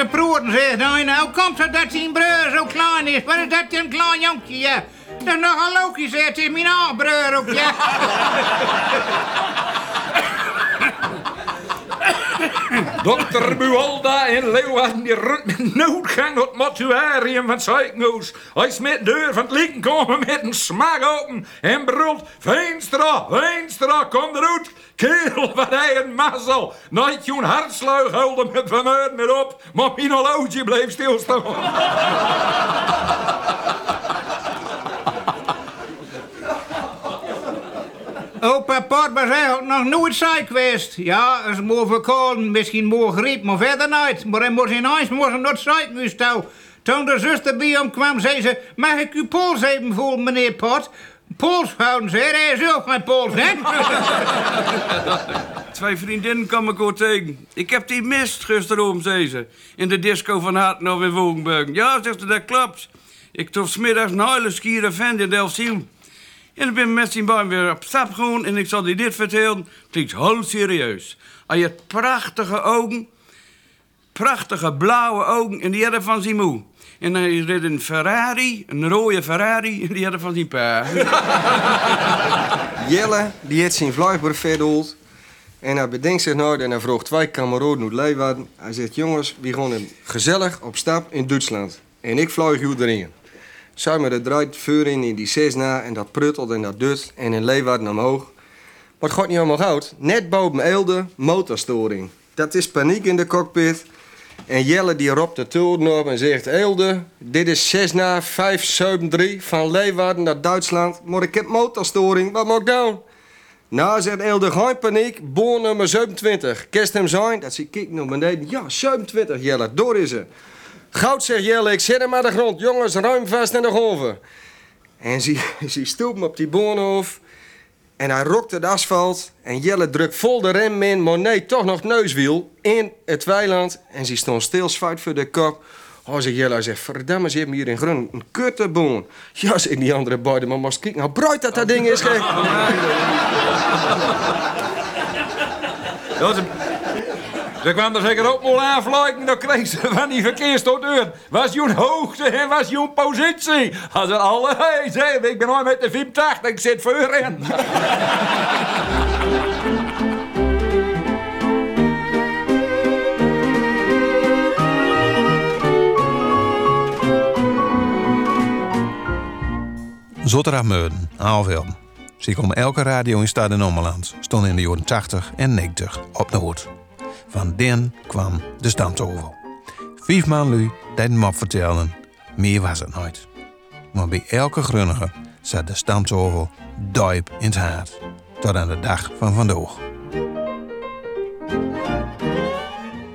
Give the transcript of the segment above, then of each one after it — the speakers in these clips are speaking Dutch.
te proeten, zegt. Nou, hoe komt het dat zijn broer zo klein is? Wat is dat een klein jonkje, ja? Dat is nogal logisch, hè? Het is mijn broer ook, ja. Dokter Bualda in Leeuwarden die runt met noodgang op het mortuarium van ziekenhuis. Hij smet de deur van het lieken komen met een smak open en brult... Veenstra, Veenstra, kom eruit! Kerel, wat hij een mazzel! Nooit je hartslag houden met vermoeden met op, maar mijn horloge bleef stilstaan. Opa Pot was eigenlijk nog nooit ziek geweest. Ja, is moe verkolen, misschien moe griep, maar verder nooit. Maar hij moest ineens moest naar het ziekenhuis toe. Toen de zuster bij hem kwam, zei ze... Mag ik uw pols even voelen, meneer Pot? Pols houden, zei hij. is ook geen pols, hè? Twee vriendinnen kwam ik tegen. Ik heb die mist gisterom, zei ze. In de disco van Hartnov in Wogenburg. Ja, zegt ze, dat klopt. Ik trof smiddags een hele skiere vent in Delfzijl. En ik ben met zijn baan weer op stap gegaan en ik zal die dit vertellen. Klinkt heel serieus. Hij heeft prachtige ogen. Prachtige blauwe ogen en die hadden van zijn moe. En hij reed een Ferrari, een rode Ferrari, en die hadden van zijn pa. Jelle, die heeft zijn vliegbuur verdoeld. En hij bedenkt zich nou en hij vroeg twee kameraden uit Leeuwarden. Hij zegt, jongens, we gaan gezellig op stap in Duitsland. En ik vlieg u erin. Zij me de draait vuur in in die Cessna en dat pruttelt en dat dut en in Leeuwarden omhoog. Maar het gaat niet allemaal goud. Net boven Eelde, motorstoring. Dat is paniek in de cockpit. En Jelle die roept de toren op en zegt... Eelde, dit is Cessna 573 van Leeuwarden naar Duitsland. Maar ik heb motorstoring, wat moet ik doen? Nou, zegt Eelde, geen paniek. Boor nummer 27. Kerst hem zijn? Dat zie ik naar beneden. Ja, 27, Jelle, door is ze. Goud, zegt Jelle, ik zet hem aan de grond. Jongens, ruim vast in de golven. En ze, ze stoept op die boornhof. En hij rokt het asfalt. En Jelle drukt vol de rem in. Maar nee, toch nog neuswiel. In het weiland. En ze stond stil, voor de kop. Oh, zegt Jelle, zegt, verdamme, ze hebben hier in grun een kutteboon. Ja, zegt die andere beide, maar moest kijken. Nou, bruid dat dat ding is, gek. Ja, ze, ze kwam er zeker ook wel aanvlijken, dan kreeg ze van die verkeersdeur. Was je hoogte en was je positie? Als ze alle, hey, zeg, ik ben al met de 85, ik zit voor in. Zotterdag-Meuden, Aalvelden. Ze komen elke radio in Stad en Ommeland. Stond in de jaren 80 en 90 op de hoed. Van den kwam de stamtovel. Vijf man lui dat mop vertelden. Meer was het nooit. Maar bij elke grunnige zat de stamtovel duip in het hart. Tot aan de dag van vandaag.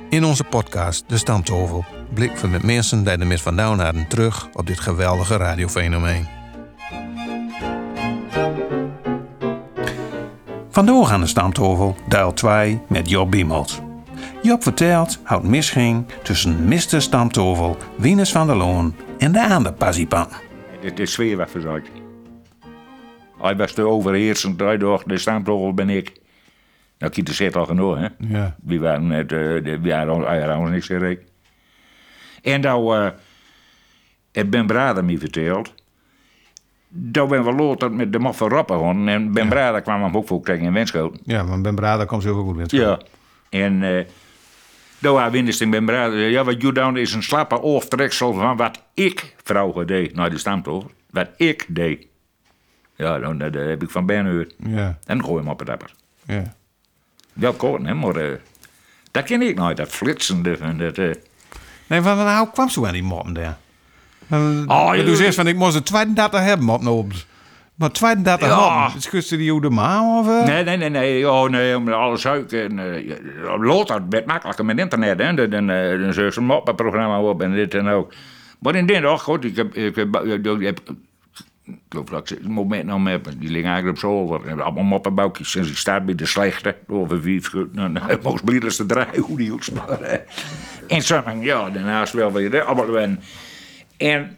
In onze podcast De Stamtovel blikken we met mensen die er met vandaan hadden terug op dit geweldige radiofenomeen. Vandaag aan de Stamtovel, deel 2 met Job Biemelt. Job vertelt hoe het misging tussen Mr. Stamtovel, Wieners van der Loon en de andere passiepan. Het is sfeer wat verzorgd. Hij was de overheersend, daardoor de stamtogel ben ik. Nou, Kieter zit al genoeg, hè? Ja. We waren net, uh, we waren ons- ons niks gereden. En nou, eh heb Ben Brader me verteld. Dat ben we later met de moffen rappen gewoon. En Ben Brader kwam hem ook voor krijgen in Wenschoten. Ja, want Ben Brader komt zo goed met. Ja. En eh waren winst in Ben Brader. Ja, wat je down is een slappe oftreksel van wat ik vrouwen deed. Nou, die stamt toch? Wat ik deed. Ja, dan, dat heb ik van Ben. Ja, En dan gooi hem op het apper. ja. Wel kort, hè, maar eh, dat ken ik nooit. Dat flitsende en dat... eh, Nee, van hoe kwam zo aan die moppen daar? Oh, Oh, je zegt van ik moest er 32 hebben op nou. Maar 32 Ja. moppen. Schuste die hoe de maan of? eh? Nee, nee, nee, nee. Oh, nee, om alles suiker. En, uh, Lothar werd makkelijker met internet, hè. Dan, dan, eh, dan ze een moppenprogramma op en dit en ook. Maar in dit, oh god, ik heb... Ik heb, ik heb ik geloof dat ik het moment nog heb. Die liggen eigenlijk op zolder. En allemaal moppenboukjes. En die staat bij de slechte. Over wie het goed. Nou, nou, moest blieders te draaien, hoe die ook sparen. En zo, ja, daarnaast wel weer. Allemaal wel. En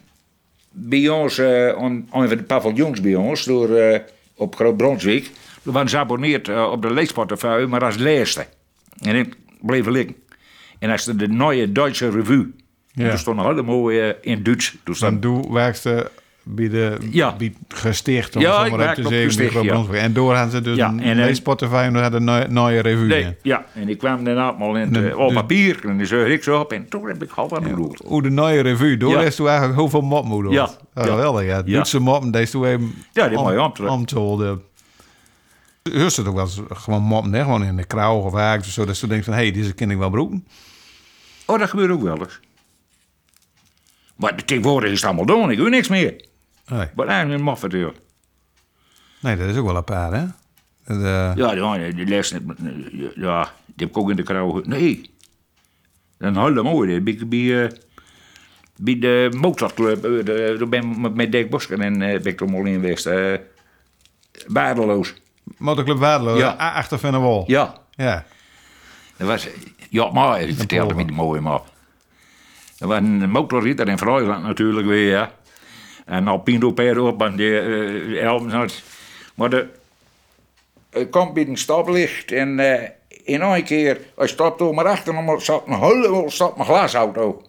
bij ons, eh on, on de paviljoens bij ons, door, eh, op Groot Brunswick, we waren geabonneerd eh, op de leesportefeuille, maar als leerste. En ik bleef liggen. En is de nieuwe Duitse revue. Ja. Stond hele mooie in Duits. Toen Dan stond, doe werkste bij de Ja. bij het gesticht. Om Ja, maar te zeggen, ja. En door hadden ze dus Ja, een en, Spotify en door hadden een nieuwe, revue. nee, ja. En ik kwam dan allemaal in het, op papier. En dan zei ik zo op. En toen heb ik half aan bedoeld. Hoe de nieuwe revue, door is toen eigenlijk heel veel moppen moeten. Ja. Geweldig, ja. Duitse moppen, deze toen even Ja, die moet je om terug. om te houden. Heurst het ook wel eens gewoon moppen, hè? gewoon in de krauw of of zo. Dat je denkt van, hé, hey, deze ken ik wel broeken. Oh, dat gebeurt ook wel eens. Maar tegenwoordig is het allemaal doen. Ik doe niks meer. Nee. Wat eigenlijk een maf verteld. nee, dat is ook wel een paar, hè? Dat, eh, Ja, ja, die les, ja, die heb ik ook in de krauw. Nee. Een hele mooie. Heb ik bij, eh, bij de motorclub. eh, de- Daar ben ik met- Dirk Bosken en ben ik er al in geweest. eh waardeloos. Motorclub Ja. ja. achter van de wal. Ja. Ja. Dat was, ja, maar ik vertelde me die mooie man. Dat was een motorritter in Friesland natuurlijk weer, ja. En Alpino per op en die uh, Elm had. Maar de, het komt bij een stoplicht en eh, in één keer, hij stapt door maar achter hem, zat een hele stapt een glasauto.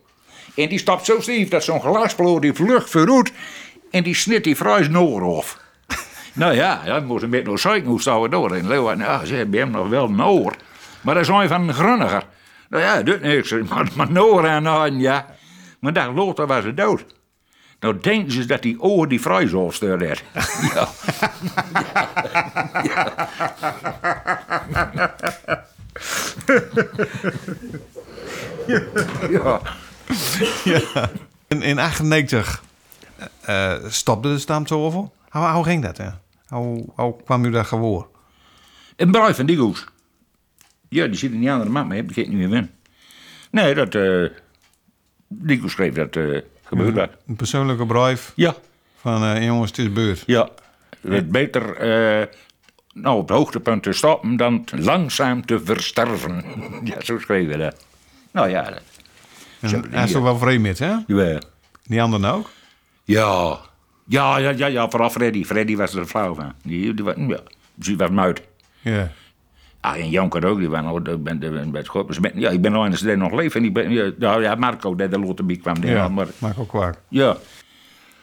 En die stapt zo stief dat zo'n glasvloer die vlucht vooruit en die snit die Fries noor af. Nou ja, dan moest een beetje nog zeiken hoe staan we door. En Leeuwen, ja, ze hebben hem nog wel een oor. Maar dat is een van een grunniger. Nou ja, dat niks. Maar, maar Noor en aan, ja. Maar daar later was dood. Nou denken ze dat die oor die vrij zo stuurde. ja. ja. ja. In, in 98 eh, stopte de stamtafel. Hoe, hoe ging dat, hè? Hoe, hoe kwam u daar gewoon? Een bruid van die goes. Ja, die zit in die andere map, maar heb ik het niet meer win. Nee, dat... eh goes schreef dat eh gebeurt dat. Een persoonlijke brief Ja. van eh, jongens, het is beurt. Ja, het is beter eh, nou, op het hoogtepunt te stoppen dan langzaam te versterven. ja, zo schreef hij dat. Nou ja, dat, En hij is toch wel vreemd met, hè? jawel. Die anderen ook? ja. Ja, ja, ja, ja, vooral Freddy. Freddy was er flauw van. Die, die was, ja, die was muid. Ja. Ah, en Janker ook, die waren ben, God, ben, ja, ik ben al eens nog leven. En ik ben, ja, nou ja, Marco, die de Lotterbie kwam. Ja, maar ook kwaak. ja,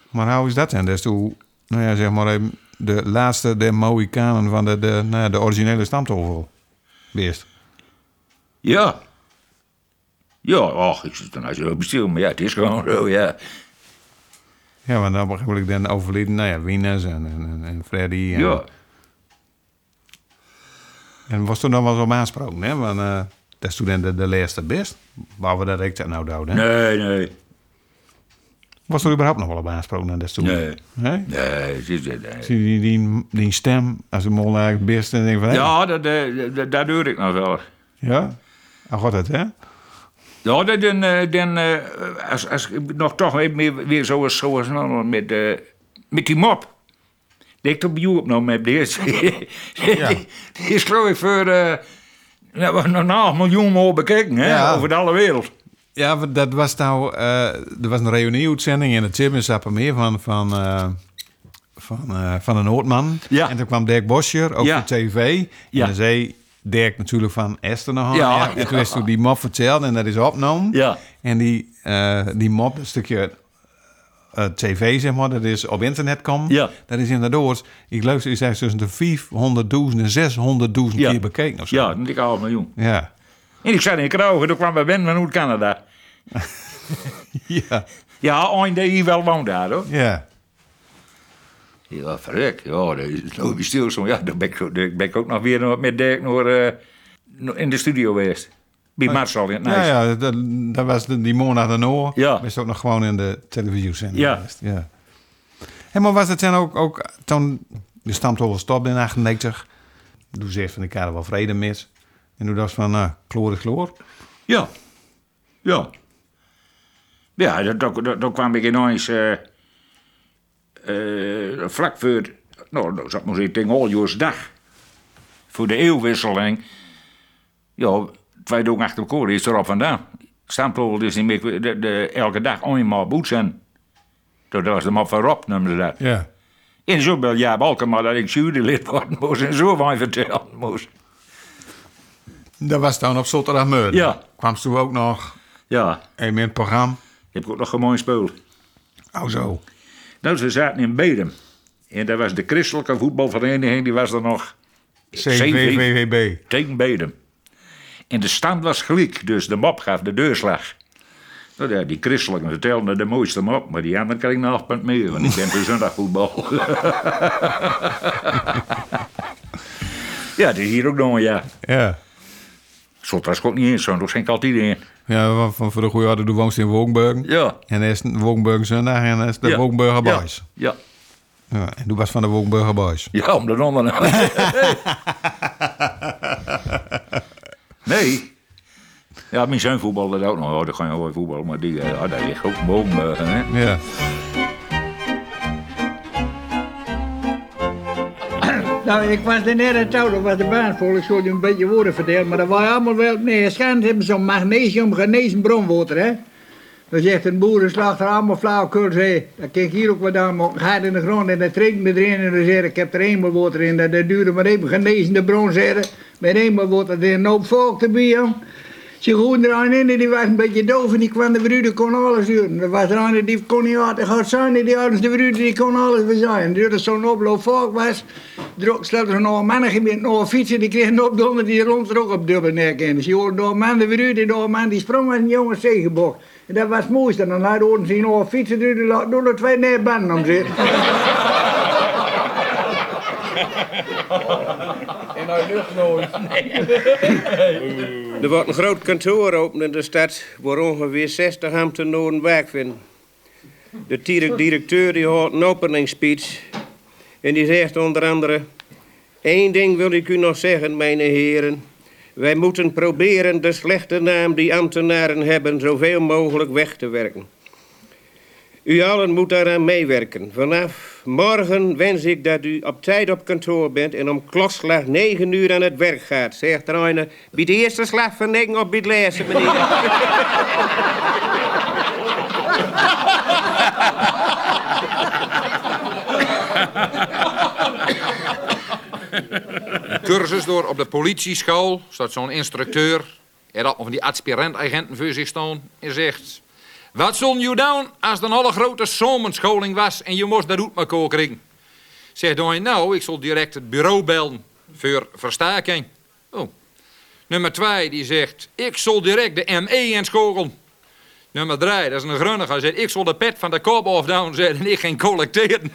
Maar hoe is dat dan? Dat is toen, nou ja, zeg maar, even de laatste der Mohikanen van de, de, nou ja, de originele stamtafel. Beest. ja. Ja, ach, ik zit er nou zo bestil, maar ja, het is gewoon zo, ja. Ja, want dan begrijp ik dan overleden, nou ja, Wieners en, en, en- en Freddy. En, Ja. En was toen dan wel zo aansproken, hè? Want dat is toen dan de, de laatste best. Waar we dat ik dat nou hè? Nee, nee. Was er überhaupt nog wel op aansproken aan dat toen? Nee. Nee? Nee. Zie je die, die, die stem als een mol eigenlijk best en denk van... hé, Ja, dat, dat, dat doe ik nog wel. Ja? Ah, god het, hè? Ja, dat dan, eh, dan eh, als, als ik nog toch weer, weer zoals, zoals met, met die mop. Die ik op YouTube nog met deze. Ja. die is geloof ik voor nou, een half miljoen more bekeken, hè, Ja. over de hele wereld. Ja, dat was nou... eh, er was een reunie-uitzending in het Sappemeer van... van eh, van, van een Noordman. Ja. En toen kwam Dirk Boscher, ook Ja. voor tv. Ja. En dan zei Dirk natuurlijk van Esther nog aan. Ja, En toen is toen die mop verteld en dat is opgenomen. Ja. En die, die mop, een stukje eh, tv, zeg maar, dat is op internet komen. Ja. Dat is inderdaad, ik geloof, is hij tussen de 500.000 en 600.000 Ja. keer bekeken of zo. Ja, een dikke half miljoen. Ja. En ik zat in Krauwen, toen kwam bij Ben van Canada. Ja. Ja, die hier wel woont daar, hoor. Ja. Ja, verrek. Ja, dat is meer stil. zo. Ja, dan ben ik, dan ben ik ook nog weer met Dirk nog in de studio geweest. Bij Marcel in het Ja, Nijs. ja, dat, dat was de, die maand daarna. Ja. Was ook nog gewoon in de televisiezending Ja. Ja. En maar was het dan ook, ook toen de stamtafel stopte in 98, toen zei van elkaar wel vrede mis. En toen dacht van, nou, kloor is kloor. Ja. Ja. Ja, dat- dat- dat- dan kwam ik ineens... eh eh, vlak voor... Nou, dat zat maar zeggen, tegen Oljoorsdag. Voor de eeuwwisseling. Ja, twee dagen achter elkaar is erop vandaan. Stamtafel is niet meer... De, de, elke dag eenmaal boet zijn. Dat was de mop van Rob, noemde ze dat. Ja. En zo bel ja, Balken, maar dat ik jurylid worden moest en zo van vertellen moest. Dat was dan op zondagmiddag. Ja. Kwamst toen ook nog Ja, in het programma? heb ik ook nog een mooi speel. Oh zo. Nou, ze zaten in Bedem. En daar was de christelijke voetbalvereniging, die was er nog CVVVB. tegen Bedem. En de stand was gelijk, dus de mop gaf de deurslag. Nou ja, die christelijken vertelden de mooiste mop, maar die anderen kregen een half punt meer, want ik ben voor zondagvoetbal. ja, het is hier ook nog een ja. Ja. Zot was ook niet in, zo schenk ik altijd in. Ja, van, voor de goede orde, doe woonst in Woonburg. Ja. En dan is het Woonburg zondag en dan is de Ja. Boys. Ja. Ja. En doe was van de Woonburger Boys. Ja, om de ronde. nee. Ja, mijn zoon voetbalde ook nog. Oh, dat ga je wel voetballen, maar die, uh, daar ligt ook een boom. eh, hè. Ja. Nou, ik was er net aan het dat was de baanschool. Ik zou je een beetje woorden vertellen, maar dat was allemaal wel... Nee, waarschijnlijk hebben ze zo'n magnesium genezen bronwater, hè. Dan zegt een boerenslachter allemaal dat kan ik hier ook wat aan maken. Ga in de grond en dan drinken erin en dan ik heb er hemelwater in. Dat, dat duurde maar even genezende bron, zeggen. Met hemelwater, er een hoop volk erbij, jong. Ze gooiden er een in en die was een beetje doof en die kwam de bruder kon alles doen. Er was er die kon niet gaan zijn die hadden de bruder die kon alles verzaaien. Dus er zo'n oploop volk was, stelde nog een mannengebied, nog een fietser, die kreeg een opdonder die rond op dubbel nek in. Dus je hoorde door een man de bruder, door een man die sprong als een jonge zegenbok. En dat was het mooiste. En dan hoorden ze nog een fietser die laat door de twee neerbanden om zich. Er wordt een groot kantoor open in de stad waar ongeveer 60 ambtenaren werk vinden. De direct- directeur die houdt een openingsspeech en die zegt onder andere... Eén ding wil ik u nog zeggen, mijn heren. Wij moeten proberen de slechte naam die ambtenaren hebben zoveel mogelijk weg te werken. U allen moet daaraan meewerken. Vanaf morgen wens ik dat u op tijd op kantoor bent en om klokslag 9 uur aan het werk gaat. Zegt er een, bij de eerste slag van negen op bij het lezen, meneer. Cursus door op de politieschool. Staat zo'n instructeur. En dat van die aspirant-agenten voor zich staan. En zegt... Wat zon je doen als er een alle grote zomerscholing was en je moest dat elkaar krijgen? Zegt dan, nou, ik zal direct het bureau bellen voor verstaking. Oh. Nummer twee, die zegt, ik zal direct de ME inschakelen. Nummer drie, dat is een grunnig. Hij zegt, ik zal de pet van de kop afdown zetten en ik geen collecteren.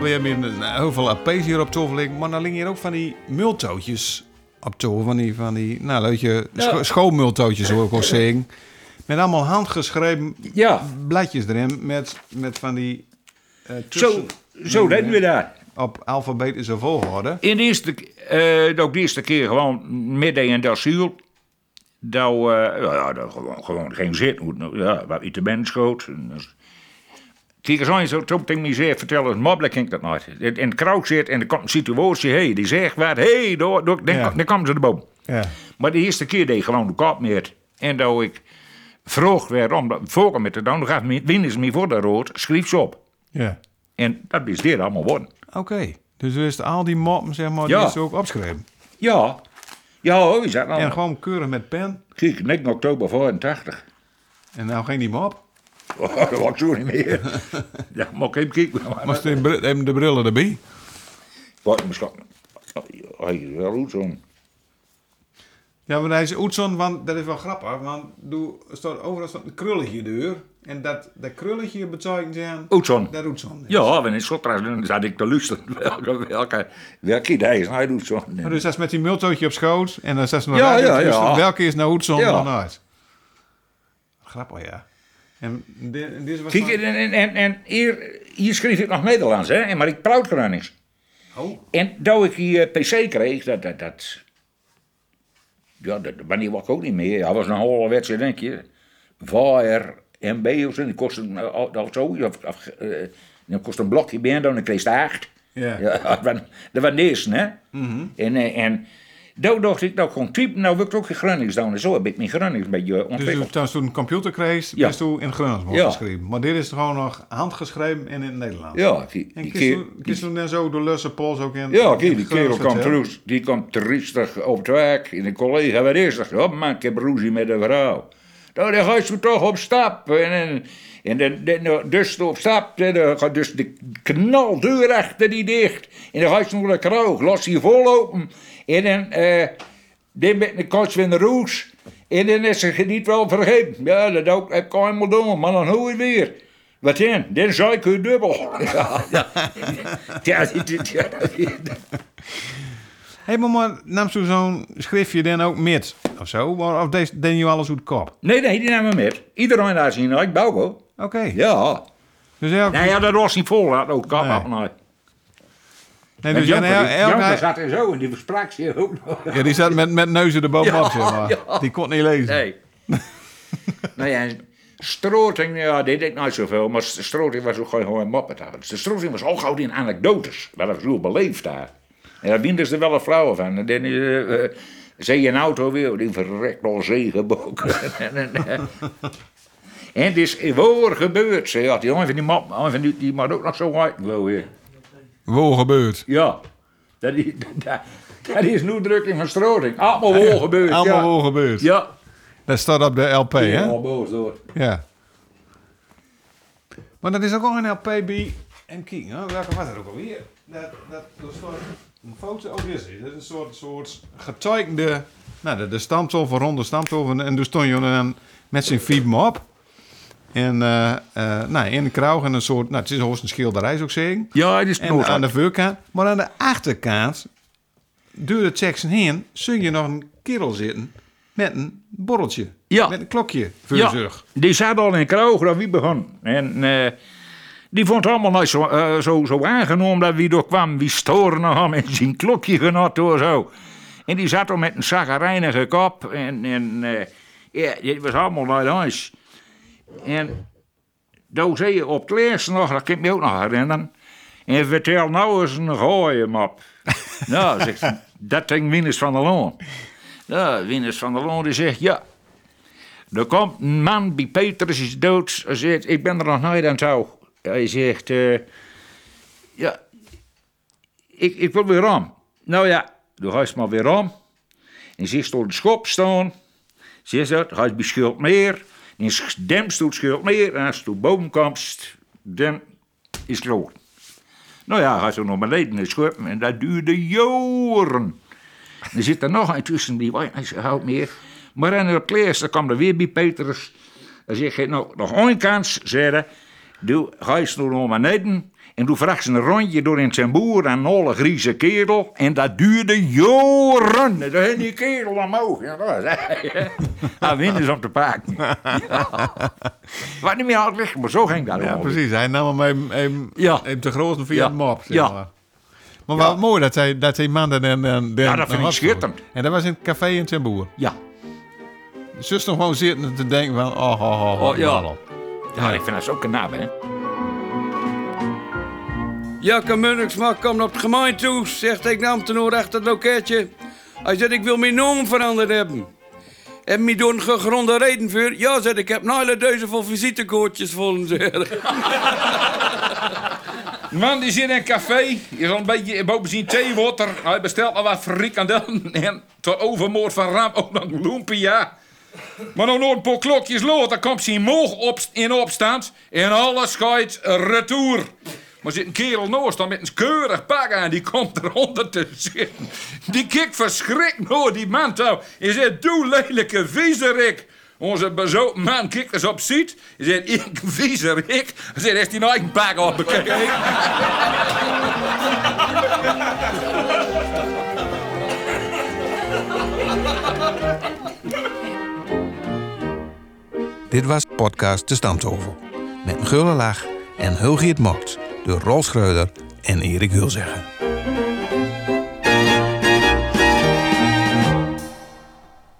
We hebben hier een- heel veel AP's hier op liggen, maar dan liggen hier ook van die multootjes op tafel. Van die, van die nou, weet je, scho schoolmultootjes hoor ik wel zeggen. Met allemaal handgeschreven Ja, bladjes erin met, met van die... eh, zo, tussen- zo deden we dat. Op alfabetische volgorde. In de eerste, eh, ook de eerste keer gewoon midden in de asiel. Dat, eh, ja, ja, dat gewoon, gewoon geen zit. Ja, wat de mens schoot. En eens aan, zo tegen mij zegt, vertel eens, mobbelen kan ik dat nooit. In het krauk zit en er komt een situatie, hey, die zegt wat, hey, door, door, dan, Ja. dan komen ze erboven. Ja. Maar de eerste keer deed ik gewoon de kop met. En dat ik vroeg werd om dat voor met te doen, dan gaf winnen ze me voor de rood, schreef ze op. Ja. En dat is dit allemaal worden. Oké. Dus is al die moppen, zeg maar, Ja. die is ook opgeschreven. Ja, ja, hoor, is dat nou? En gewoon keurig met pen. Kijk, 9 oktober 84. En nou ging die mop. Oh, dat was zo niet meer. ja, maar ik even kijken. Maar ze hebben de brillen erbij. Wat, misschien. Hij is wel goed zo'n. Ja, maar hij is Oetson, want dat is wel grappig. Want doe, er staat overal staat een krulletje deur. En dat, dat krulletje betekent zijn... Oetson. Dat Oetson. Ja, wanneer slot dan zat ik te luisteren. Welke, welke, welke idee is hij doet zo. Maar dus dat is met die multootje op schoot. En dan zegt ze nog Ja, ja, ja. Welke is nou Oetson Ja. dan uit? Grappig, ja. En en deze was Kijk, en, en, en, en hier, hier schreef ik nog Nederlands, hè? En maar ik praat niks. Oh. En toen ik die PC kreeg, dat, dat, dat... Ja, dat, wanneer was ik ook niet meer. Hij was een ouderwetse, denk je. VAR, MB of zo. Die kostte uh, al zo. Of, of, eh, dan kost een blokje bij en dan kreeg je acht. Ja. Ja, dat was, dat was deze, hè? En, eh, en toen dacht ik, nou gewoon typen, nou wil ik ook in Gronings doen. En zo heb ik mijn Gronings een beetje Dus ontwikkeld. toen toen een computer kreeg, Ja. bist toen in Gronings Ja. geschreven. Maar dit is gewoon nog handgeschreven en in het Nederlands. ja, die, En kies toen- dan zo door Lusse Pols ook in Ja, in kijk, die kerel komt terug, die komt rustig op het werk. En een collega wat is er? Oh man, ik heb ruzie met een vrouw. Nou, dan ga je toch op stap. En, en, en dan, dan, dus op stap, dan gaat dus de knaldeur achter die dicht. En dan ga je naar de kroeg, los die vol open. En dan, dan met een kans van de roes. En dan is ze niet wel vergeten. Ja, dat ook, heb ik al eenmaal doen, maar dan hoe je weer. Wat dan? Dan zei ik u dubbel. Ja, ja. Ja, ja, Hé, maar, maar nam zo zo'n schriftje dan ook met of zo? Of deze deed je alles uit de kop? Nee, nee, die nemen we met. Iedereen daar zien, ik bouw Oké. Ja. Dus. Nee, ja, dat was niet vol, dat ook kap Nee. Nee. nee, Dus ja, Janke, Janke zat er zo en die versprak zich ook nog. ja, die zat met, met neuzen erbovenop, zeg maar. ja. Die kon niet lezen. Nee. nou ja, Stroting, ja, die deed nooit zoveel, maar Stroting was ook gewoon een moppet. De Stroting was ook gewoon in anekdotes. Wel een zo beleefd daar. En daar winnen ze er wel een vrouwen van. En dan uh, zie je een auto weer, die verrekt al zegenboek. en, eh, het is voor gebeurd, ze had die jongen van die een van die, die maar ook nog zo uit, geloof ik. Wo gebeurd. Ja, dat is, dat, dat is nu drukking van Stroting. Allemaal wel gebeurd. Allemaal ja. wo gebeurd. Ja. Dat staat op de LP, hè? Al boos door. Ja. Maar dat is ook al een LP bij... En kijk, hè, welke was dat ook alweer? Dat, dat, dat is gewoon een foto... Oh, dit is. Dat is een soort, soort getekende... Nou, de, de stamtol van ronde stamtol. En, en toen stond je dan met zijn fiets op. En eh eh nou, in de krauw en een soort... Nou, het is een schilderij, zou ik zeggen. Ja, het is En aan de voorkant. Maar aan de achterkant, door de checks heen, zul je nog een kerel zitten met een borreltje. Ja. Met een klokje voor ja, die zat al in Kroog dat wie begon. En eh, die vond het allemaal nooit zo, zo, zo aangenomen dat wie door kwam. Wie storen hem en zijn klokje genot door zo. En die zat al met een zagrijnige kop. En, en ja, dit was allemaal nooit huis. En toen zei je op het eerste nog, dat kan ik me ook nog herinneren. En vertel nou eens een gooie mop. nou, zegt ze, dat ding Winnes van der Loon. Nou, Winnes van der Loon die zegt, ja, er komt een man bij Petrus is dood. Hij zegt, ik ben er nog nooit aan toe. Hij zegt, eh, ja, ik, ik wil weer om. Nou ja, dan ga je maar weer om. En zie je door de schop staan. Zie je dat, ga je bij Schildmeer. En demst door Schildmeer. En als je door boven komt, dan is rood. Nou ja, ga je nog beneden in de schop. En dat duurde jaren. Er zit er nog een tussen die houdt meer. Maar aan het eerste kwam er weer bij Petrus. Dan zeg je, nou, nog één kans, zei hij. Ga je door naar beneden. En toen vraagt ze een rondje door in zijn boer aan een olle grieze kerel. En dat duurde jaren. En toen ging die kerel omhoog. Ja, dat was hij. Hij winnen ze om te pakken. Ja. Wat niet meer uitleggen, maar zo ging dat Ja, precies. Hij nam hem even, even, Ja. even te groot via Ja. de mop. Zeg Ja. maar. Maar wat mooi dat hij, dat hij man dan... dan, dan Ja, dat vind ik schitterend. En dat was in het café in zijn boer. Ja. Zus nog gewoon zitten te denken van... Oh, oh, oh, Oh, ja. ja. ja, ik vind dat zo knap, hè. Jakke Munniksma kwam op de gemeente toe, zegt ik nam ten oor achter het loketje. Hij zegt, ik wil mijn naam veranderd hebben. En mij doen gegronde reden voor. Ja, zegt ik heb een hele duizend vol visitekaartjes vol. Man die zit in een café, is al een beetje boven zijn theewater. Hij bestelt al wat frikandellen en tot overmoord van Ram ook nog lumpia. Maar dan nog een paar klokjes later komt zijn moog op, in opstand en alles gaat retour. Maar zit een kerel naast dan met een keurig pak aan, die komt eronder te zitten. Die kijkt verschrikt naar die man toe. En zegt, doe lelijke viezerik. Onze bezopen man kijkt eens op ziet. Hij zegt, ik viezerik. Hij zegt, heeft hij nou eigen pak op bekeken? Dit was podcast De Stamtovel. Met een gulle lach en Hulgiet Mokt door Rolf Schreuder en Erik Hulzeggen.